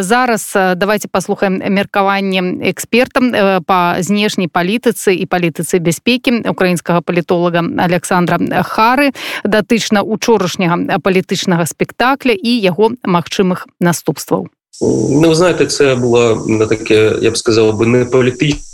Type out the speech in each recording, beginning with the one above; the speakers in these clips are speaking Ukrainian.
зараз давайте паслухаем меркаванне экспертам па знешняй палітыцы і палітыцы бяспекі украінскага палітолага Александра Хары датычна учорашняга палітычнага спектакля і яго магчымых наступстваў. Ну, ви знаєте, це було не таке, я б сказав, би не політичне,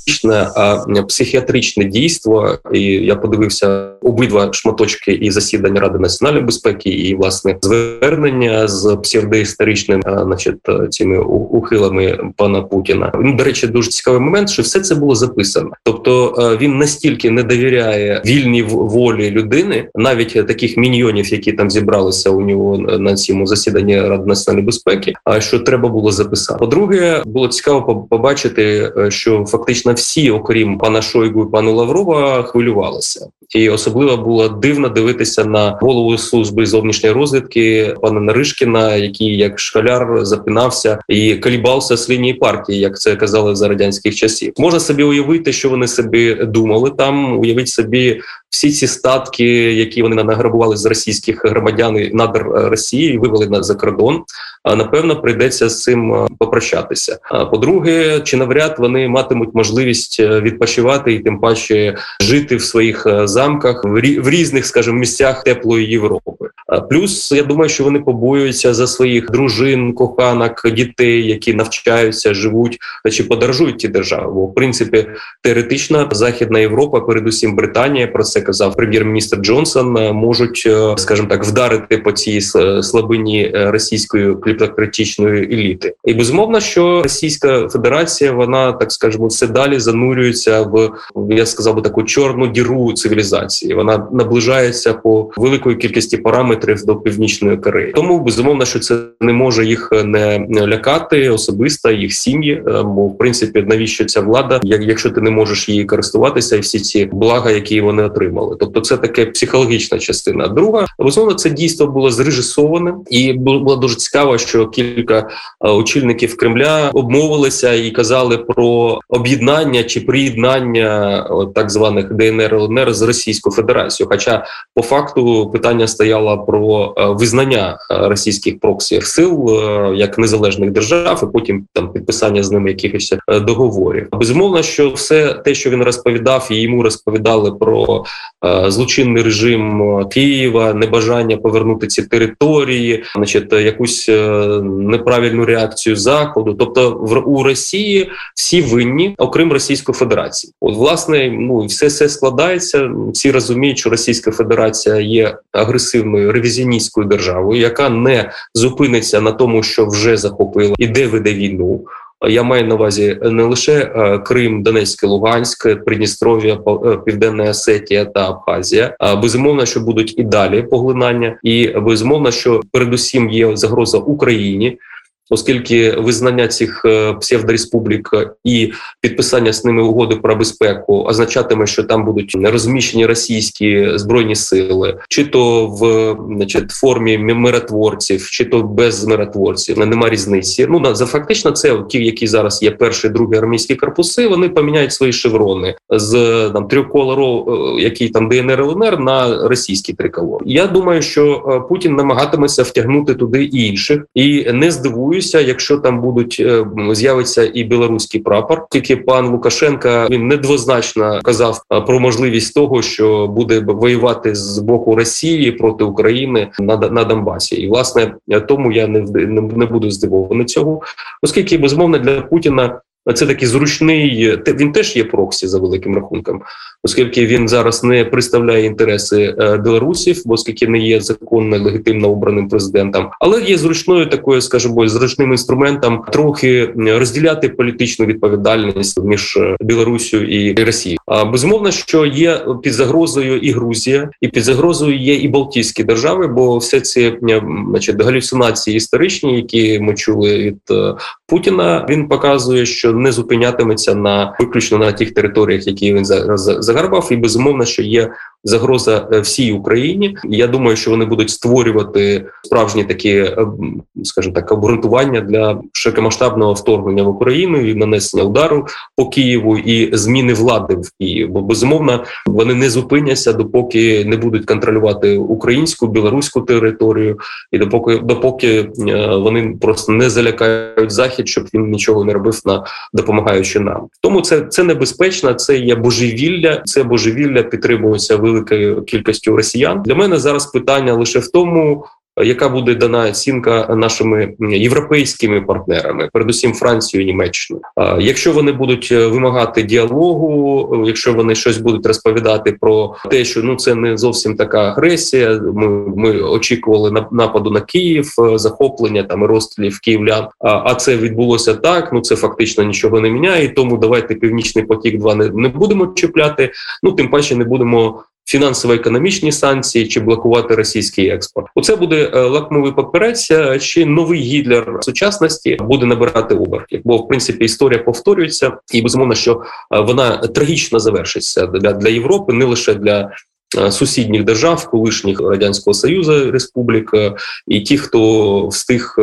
а психіатричне дійство. І я подивився обидва шматочки і засідання Ради національної безпеки, і власне звернення з псевдоісторичним, значить, цими ухилами пана Путіна. До речі, дуже цікавий момент, що все це було записано. Тобто він настільки не довіряє вільній волі людини, навіть таких міньйонів, які там зібралися у нього на цьому засіданні Ради національної безпеки. А що треба було записати? По-друге, було цікаво побачити, що фактично всі, окрім пана Шойгу і пана Лаврова, хвилювалися, і особливо було дивно дивитися на голову служби зовнішньої розвідки пана Наришкіна, який як школяр запинався і калібався з лінії партії, як це казали за радянських часів. Можна собі уявити, що вони собі думали там. Уявіть собі всі ці статки, які вони награбували з російських громадян і надр Росії, вивели на за кордон. А напевно прийдеться з цим попрощатися. А по-друге, чи навряд вони матимуть можливість е, відпочивати і тим паче жити в своїх е, замках в різних, скажімо, місцях теплої Європи. Плюс я думаю, що вони побоюються за своїх дружин, коханок, дітей, які навчаються, живуть чи подорожують ті держави. Бо в принципі теоретично Західна Європа, передусім Британія, про це казав прем'єр-міністр Джонсон, можуть, е, скажімо так, вдарити по цій слабині російської кліптократичної еліти. І безумовно, що Російська Федерація вона так скажемо все далі занурюється в я сказав би таку чорну діру цивілізації. Вона наближається по великої кількості параметрів до північної Кореї. Тому безумовно, що це не може їх не лякати особисто їх сім'ї. Е, бо в принципі навіщо ця влада, якщо ти не можеш її користуватися, і всі ці блага, які вони отримали. Тобто, це таке психологічна частина. Друга безумовно, це дійство було зрежисоване, і було дуже цікаво, що кілька е, очільників Кремля обмовилися і казали про об'єднання чи приєднання так званих ДНР ЛНР з Російською Федерацією. Хоча по факту питання стояло про е, визнання е, російських проксі сил як незалежних держав, і потім там підписання з ними якихось договорів. Безумовно, що все те, що він розповідав, і йому розповідали про злочинний режим Києва, небажання повернути ці території, значить, якусь неправильну реакцію заходу. Тобто, в у Росії всі винні, окрім Російської Федерації. От власне, ну все все складається. Всі розуміють, що Російська Федерація є агресивною ревізіоністською державою, яка не зупиниться на тому, що вже захопила і де веде війну. Я маю на увазі не лише е, Крим, Донецьке, Луганськ, Придністров'я, е, Південна Осетія та Абхазія. Безумовно, що будуть і далі поглинання, і безумовно, що передусім є загроза Україні оскільки визнання цих е, псевдореспублік і підписання з ними угоди про безпеку означатиме, що там будуть розміщені російські збройні сили, чи то в значить, формі миротворців, чи то без миротворців. Нема різниці. Ну за фактично, це ті, які зараз є перший, другий армійські корпуси. Вони поміняють свої шеврони з там триколору, е, який там ДНР ЛНР на російський триколор. Я думаю, що е, Путін намагатиметься втягнути туди інших і не здивує дивуюся, якщо там будуть е, з'явиться і білоруський прапор. Тільки пан Лукашенка він недвозначно казав е, про можливість того, що буде воювати з боку Росії проти України на на Донбасі. І власне тому я не не буду здивований цього, оскільки безумовно для Путіна це такий зручний, він теж є проксі за великим рахунком, оскільки він зараз не представляє інтереси е, білорусів, оскільки не є законно легітимно обраним президентом, але є зручною такою, скажімо, зручним інструментом трохи розділяти політичну відповідальність між е, Білорусію і Росією. А безумовно, що є під загрозою і Грузія, і під загрозою є і Балтійські держави, бо все ці значить, галюцинації історичні, які ми чули від е, Путіна, він показує, що не зупинятиметься на виключно на тих територіях, які він загарбав, і безумовно, що є загроза е, всій Україні. Я думаю, що вони будуть створювати справжні такі, е, скажімо так, обґрунтування для широкомасштабного вторгнення в Україну і нанесення удару по Києву і зміни влади в Києві. Бо безумовно вони не зупиняться допоки не будуть контролювати українську білоруську територію, і допоки допоки е, вони просто не залякають захід, щоб він нічого не робив на допомагаючи нам. Тому це це небезпечно, це є божевілля. Це божевілля підтримується великою кількістю росіян. Для мене зараз питання лише в тому, яка буде дана оцінка нашими європейськими партнерами, передусім Францією, Німеччиною. Якщо вони будуть е, вимагати діалогу, якщо вони щось будуть розповідати про те, що ну це не зовсім така агресія. Ми ми очікували нападу на Київ, е, захоплення там і розстрілів київлян. А це відбулося так. Ну це фактично нічого не міняє. Тому давайте північний потік 2 не, не будемо чіпляти. Ну тим паче не будемо фінансово-економічні санкції чи блокувати російський експорт. Оце буде е, лакмовий папірець, е, чи новий гітлер сучасності буде набирати обертів. Бо в принципі історія повторюється, і безумовно, що е, вона трагічно завершиться для, для Європи, не лише для. Сусідніх держав, колишніх радянського союзу республік, і ті, хто встиг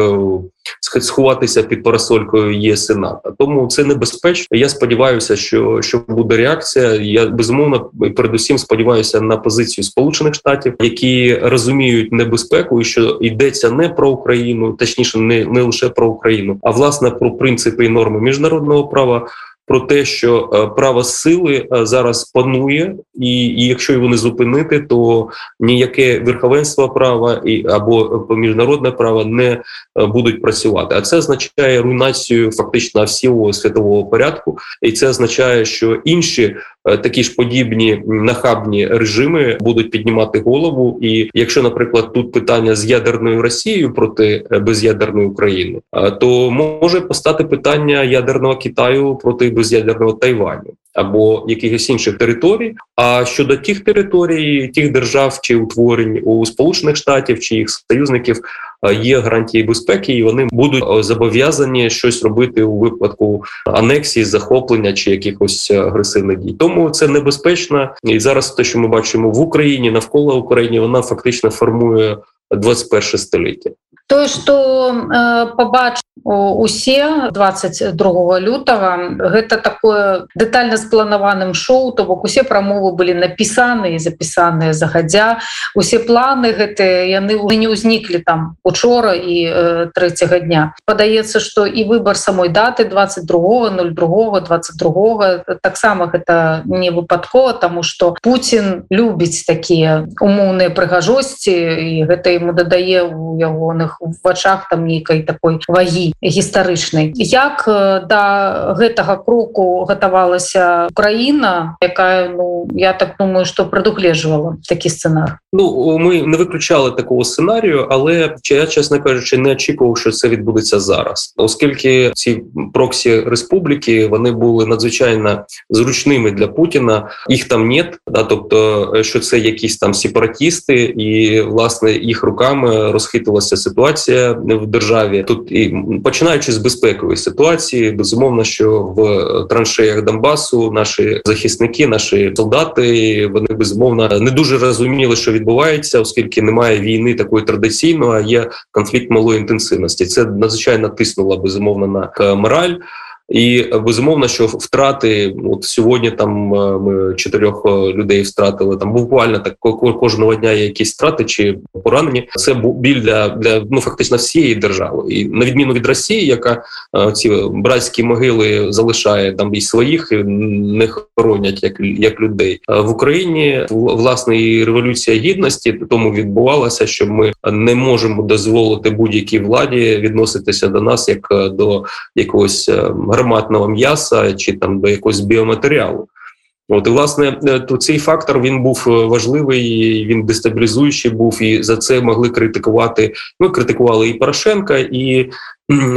сховатися під парасолькою ЄС і НАТО. Тому це небезпечно. Я сподіваюся, що що буде реакція. Я безумовно передусім сподіваюся на позицію Сполучених Штатів, які розуміють небезпеку, і що йдеться не про Україну, точніше, не, не лише про Україну, а власне про принципи і норми міжнародного права про те, що е, право сили е, зараз панує, і і якщо його не зупинити, то ніяке верховенство права і або міжнародне право не е, будуть працювати. А це означає руйнацію фактично всього світового порядку, і це означає, що інші такі ж подібні нахабні режими будуть піднімати голову. І якщо, наприклад, тут питання з ядерною Росією проти без'ядерної України, то може постати питання ядерного Китаю проти без'ядерного Тайваню або якихось інших територій. А щодо тих територій, тих держав чи утворень у Сполучених Штатів чи їх союзників є гарантії безпеки, і вони будуть зобов'язані щось робити у випадку анексії, захоплення чи якихось агресивних дій. Тому це небезпечно, і зараз те, що ми бачимо в Україні навколо України, вона фактично формує 21 століття. Тое что э, побачу усе 22 лютага гэта такое дэтальна спланаваным шоу то бок усе прамовы былі напісаны і запісаныя загадзя. Усе планы гэтыя яны не ўзніклі там учора і э, трэцяга дня. Падаецца что і выбор самой даты 22 02 22 таксама гэта не выпадкова тому что Путін любіць такія умоўныя прыгажосці і гэта ему дадае у ягоных у вачах там нейкай такой вагі гістарычнай як да гэтага кроку гатавалася Украіна якая ну я так думаю что прадугледжвала такі сцэнар Ну ми не виключали такого сценарію але я чесно кажучи не очікував що це відбудеться зараз оскільки ці проксі республіки вони були надзвичайно зручними для Путіна їх там нет да тобто що це якісь там сепаратісти і власне їх руками розхитувалася ситуація ситуація в державі. Тут і починаючи з безпекової ситуації, безумовно, що в траншеях Донбасу наші захисники, наші солдати, вони безумовно не дуже розуміли, що відбувається, оскільки немає війни такої традиційної, а є конфлікт малої інтенсивності. Це надзвичайно тиснуло безумовно на мораль. І безумовно, що втрати от сьогодні там е, ми чотирьох е, людей втратили. Там буквально так кожного дня є якісь втрати чи поранені. Це біль для для ну фактично всієї держави, і на відміну від Росії, яка е, ці братські могили залишає там і своїх і не хоронять як як людей в Україні. Власне і революція гідності тому відбувалася, що ми не можемо дозволити будь-якій владі відноситися до нас як до якогось гарматного м'яса чи там до якогось біоматеріалу. От і власне е, то цей фактор він був е, важливий, він дестабілізуючий був, і за це могли критикувати. Ми критикували і Порошенка, і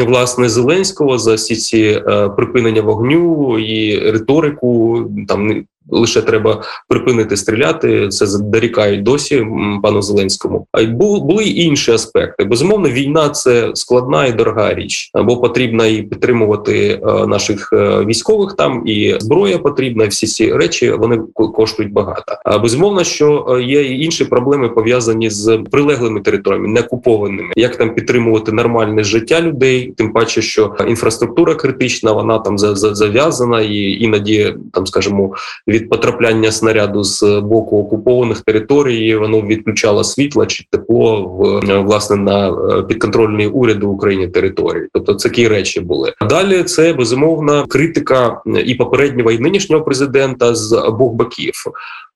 власне Зеленського за всі ці е, припинення вогню і риторику. Там лише треба припинити стріляти. Це дорікають досі пану Зеленському. А були й інші аспекти. Безумовно, війна це складна і дорога річ, бо потрібно і підтримувати е, наших е, військових там, і зброя потрібна. Всі ці речі вони коштують багато. А безумовно, що е, є і інші проблеми пов'язані з прилеглими територіями, не окупованими. Як там підтримувати нормальне життя людей, тим паче, що інфраструктура критична, вона там зав'язана і іноді там, скажімо, від потрапляння снаряду з боку окупованих територій воно відключало світло чи тепло в власне на підконтрольній уряду України території. Тобто такі речі були. Далі це безумовна критика і попереднього і нинішнього президента з обох боків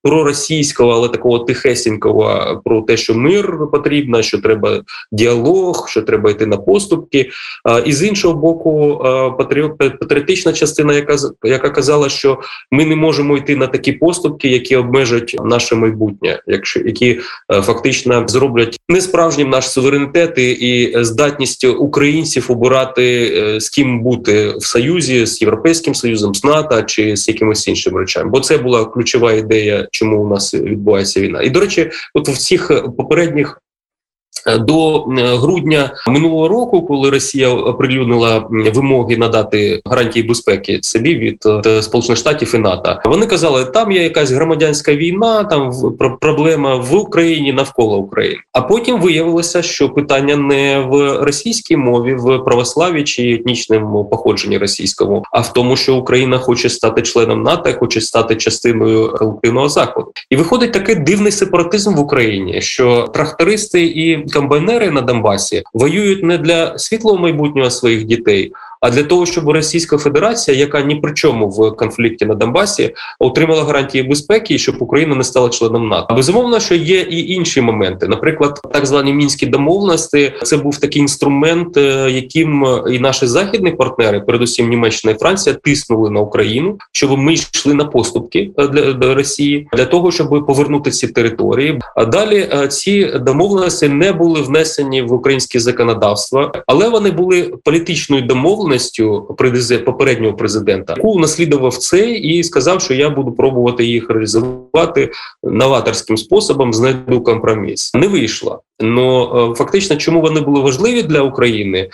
проросійського, але такого тихесенького про те, що мир потрібно, що треба діалог, що треба йти на поступки. І з іншого боку, патріотична частина, яка яка казала, що ми не можемо йти на такі поступки, які обмежать наше майбутнє, якщо які е, фактично зроблять несправжнім наш суверенітет і здатність українців обирати е, з ким бути в союзі з європейським союзом, з НАТО чи з якимось іншим речами, бо це була ключова ідея чому у нас відбувається війна. І до речі, от в всіх попередніх до е, грудня минулого року, коли Росія оприлюднила вимоги надати гарантії безпеки собі від е, Сполучених Штатів і НАТО, вони казали, там є якась громадянська війна, там проблема в Україні навколо України. А потім виявилося, що питання не в російській мові, в православі чи етнічному походженні російському, а в тому, що Україна хоче стати членом НАТО, хоче стати частиною колективного заходу, і виходить такий дивний сепаратизм в Україні, що трактористи і комбайнери на Донбасі воюють не для світлого майбутнього своїх дітей, а для того, щоб Російська Федерація, яка ні при чому в конфлікті на Донбасі, отримала гарантії безпеки, щоб Україна не стала членом НАТО. Безумовно, що є і інші моменти, наприклад, так звані мінські домовленості. Це був такий інструмент, е, яким і наші західні партнери, передусім Німеччина і Франція, тиснули на Україну, щоб ми йшли на поступки е, для, Росії для того, щоб повернути ці території. А далі е, ці домовленості не були внесені в українське законодавство, але вони були політичною домовленістю домовленістю попереднього президента, яку наслідував це і сказав, що я буду пробувати їх реалізувати новаторським способом. Знайду компроміс. Не вийшло. Но фактично, чому вони були важливі для України?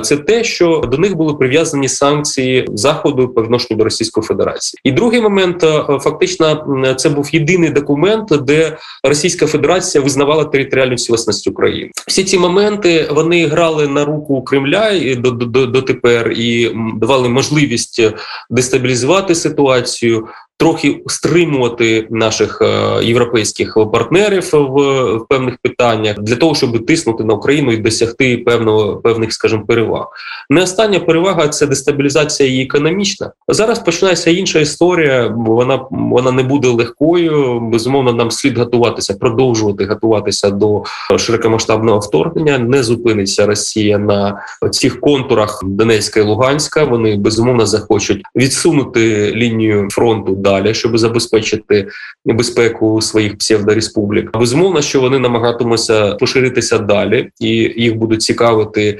Це те, що до них були прив'язані санкції заходу по відношенню до Російської Федерації. І другий момент фактично це був єдиний документ, де Російська Федерація визнавала територіальну цілісність України. Всі ці моменти вони грали на руку Кремля і до, до, до тепер і давали можливість дестабілізувати ситуацію трохи стримувати наших е, європейських партнерів в, певних питаннях для того, щоб тиснути на Україну і досягти певного певних, скажімо, переваг. Не остання перевага це дестабілізація її економічна. Зараз починається інша історія. Вона вона не буде легкою. Безумовно, нам слід готуватися, продовжувати готуватися до широкомасштабного вторгнення. Не зупиниться Росія на цих контурах Донецька і Луганська. Вони безумовно захочуть відсунути лінію фронту далі, щоб забезпечити безпеку своїх псевдореспублік. Безумовно, що вони намагатимуться поширитися далі, і їх будуть цікавити.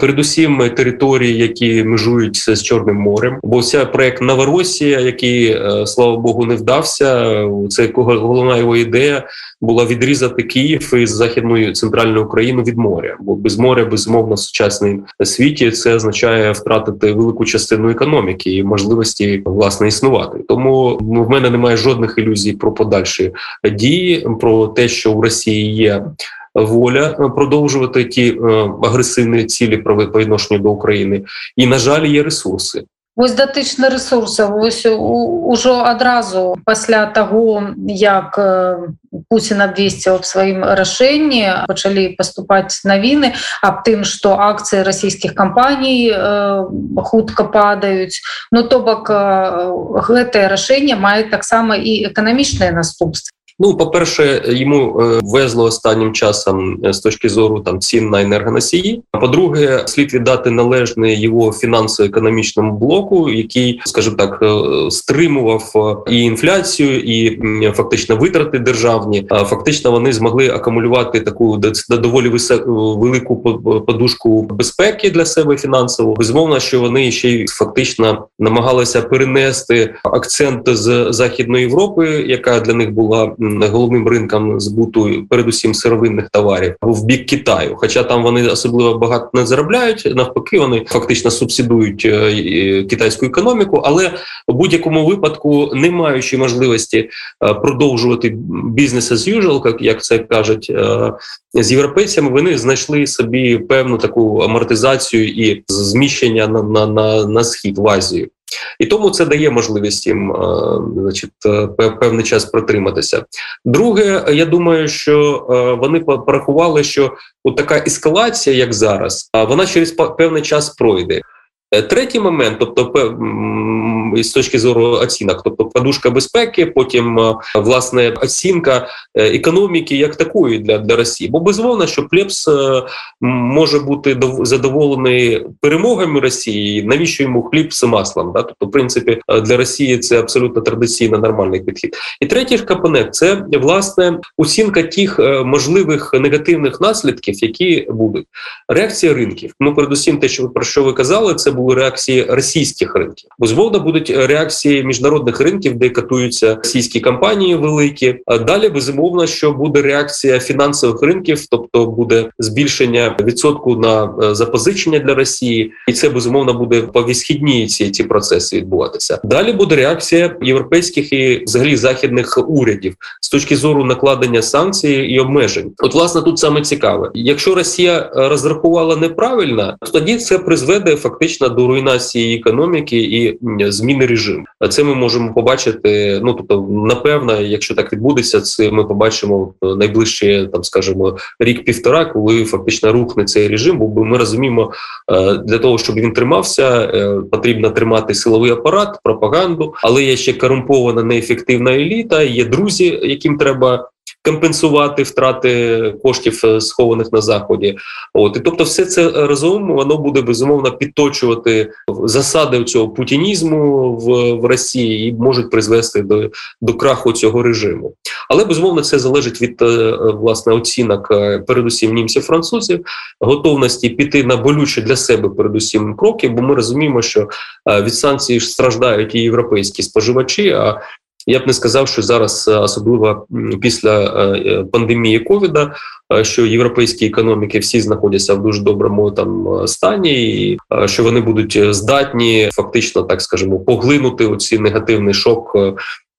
Передусім території, які межують з Чорним морем, бо ця проект Новоросія, який е, слава Богу не вдався. Це головна його ідея була відрізати Київ із західної центральної України від моря. Бо без моря, безумовно, в сучасному світі це означає втратити велику частину економіки і можливості власне існувати. Тому в мене немає жодних ілюзій про подальші дії, про те, що в Росії є Воля продовжувати ті е, агресивні цілі по відношенню до України, і на жаль, є ресурси. Вось датычна ресурса вось ужо адразу пасля таго як Пусін абвесціў аб сваім рашэнні пачалі паступаць навіны аб тым што акцыі расійскіх кампаній э, хутка падаюць Ну то бок э, гэтае рашэнне мае таксама і эканамічныя наступствы Ну, по перше, йому везло останнім часом з точки зору там цін на енергоносії. А по-друге, слід віддати належне його фінансово-економічному блоку, який, скажімо так, стримував і інфляцію, і фактично витрати державні. Фактично вони змогли акумулювати таку доволі велику подушку безпеки для себе фінансово. Безумовно, що вони ще й фактично намагалися перенести акцент з західної Європи, яка для них була головним ринком збуту, передусім сировинних товарів, в бік Китаю. Хоча там вони особливо багато не заробляють, навпаки, вони фактично субсидують е, китайську економіку, але в будь-якому випадку, не маючи можливості е, продовжувати бізнес as usual, як це кажуть е, з європейцями, вони знайшли собі певну таку амортизацію і зміщення на на, на, на схід в Азію. І тому це дає можливість їм значить, певний час протриматися. Друге, я думаю, що вони порахували, що от така ескалація, як зараз, вона через певний час пройде. Е, третій момент, тобто з точки зору оцінок, тобто подушка безпеки, потім е, власне оцінка е, економіки як такої для для Росії. Бо безумовно, що Плепс може бути задоволений перемогами Росії. Навіщо йому хліб з маслом? Да? Тобто, в принципі, для Росії це абсолютно традиційно нормальний підхід. І третій компонент це власне оцінка тих можливих негативних наслідків, які будуть реакція ринків. Ну, передусім, те, що про що ви казали, це були реакції російських ринків. Безумовно, будуть реакції міжнародних ринків, де катуються російські компанії великі. Далі безумовно, що буде реакція фінансових ринків, тобто буде збільшення відсотку на е, запозичення для Росії, і це безумовно буде по висхідній ці ці процеси відбуватися. Далі буде реакція європейських і взагалі західних урядів з точки зору накладення санкцій і обмежень. От власне тут саме цікаве, якщо Росія розрахувала неправильно, то тоді це призведе фактично до руйнації економіки і зміни режиму. Це ми можемо побачити. Ну тобто, напевно, якщо так відбудеться, це ми побачимо найближче, там скажімо, рік-півтора, коли фактично рухне цей режим. Бо ми розуміємо, е, для того, щоб він тримався, е, потрібно тримати силовий апарат, пропаганду, але є ще корумпована неефективна еліта. Є друзі, яким треба компенсувати втрати коштів е, схованих на заході. От і тобто, все це разом воно буде безумовно підточувати засади цього путінізму в, в Росії і можуть призвести до, до краху цього режиму. Але безумовно це залежить від е, власне оцінок, е, передусім німців, французів, готовності піти на болючі для себе, передусім кроки. Бо ми розуміємо, що від санкцій страждають і європейські споживачі. А я б не сказав, що зараз е, особливо після е, е, пандемії ковіда, що європейські економіки всі знаходяться в дуже доброму там стані, і що вони будуть здатні фактично, так скажемо, поглинути оці негативний шок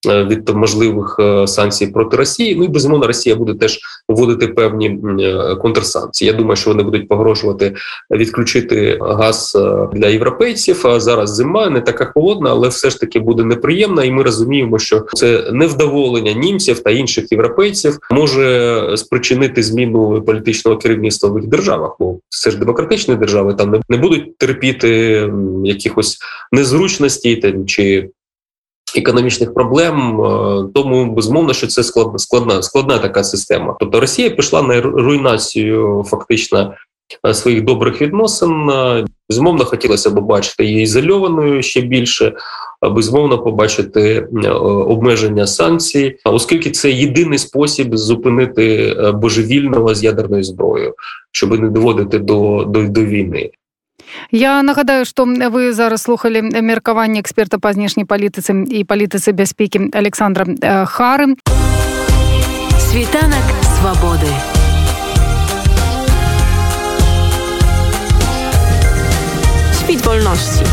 від можливих е, санкцій проти Росії. Ну і безумовно, Росія буде теж вводити певні е, контрсанкції. Я думаю, що вони будуть погрожувати відключити газ для європейців. А зараз зима не така холодна, але все ж таки буде неприємна, і ми розуміємо, що це невдоволення німців та інших європейців може спричинити зміну політичного керівництва в їх державах. Бо це ж демократичні держави там не будуть терпіти якихось незручностей чи економічних проблем, е, тому безумовно, що це складна складна складна така система. Тобто Росія пішла на руйнацію фактично е, своїх добрих відносин. Е, безумовно, хотілося б бачити її ізольованою ще більше. Безумовно, побачити обмеження санкцій, оскільки це єдиний спосіб зупинити божевільного з ядерною зброєю, щоб не доводити до, до, до війни. Я нагадаю што вы зараз слухали меркаванне эксперта па знешняй палітыцы і палітыцы бяспекі Александра Хары світанак свабоды Світ вольнасці.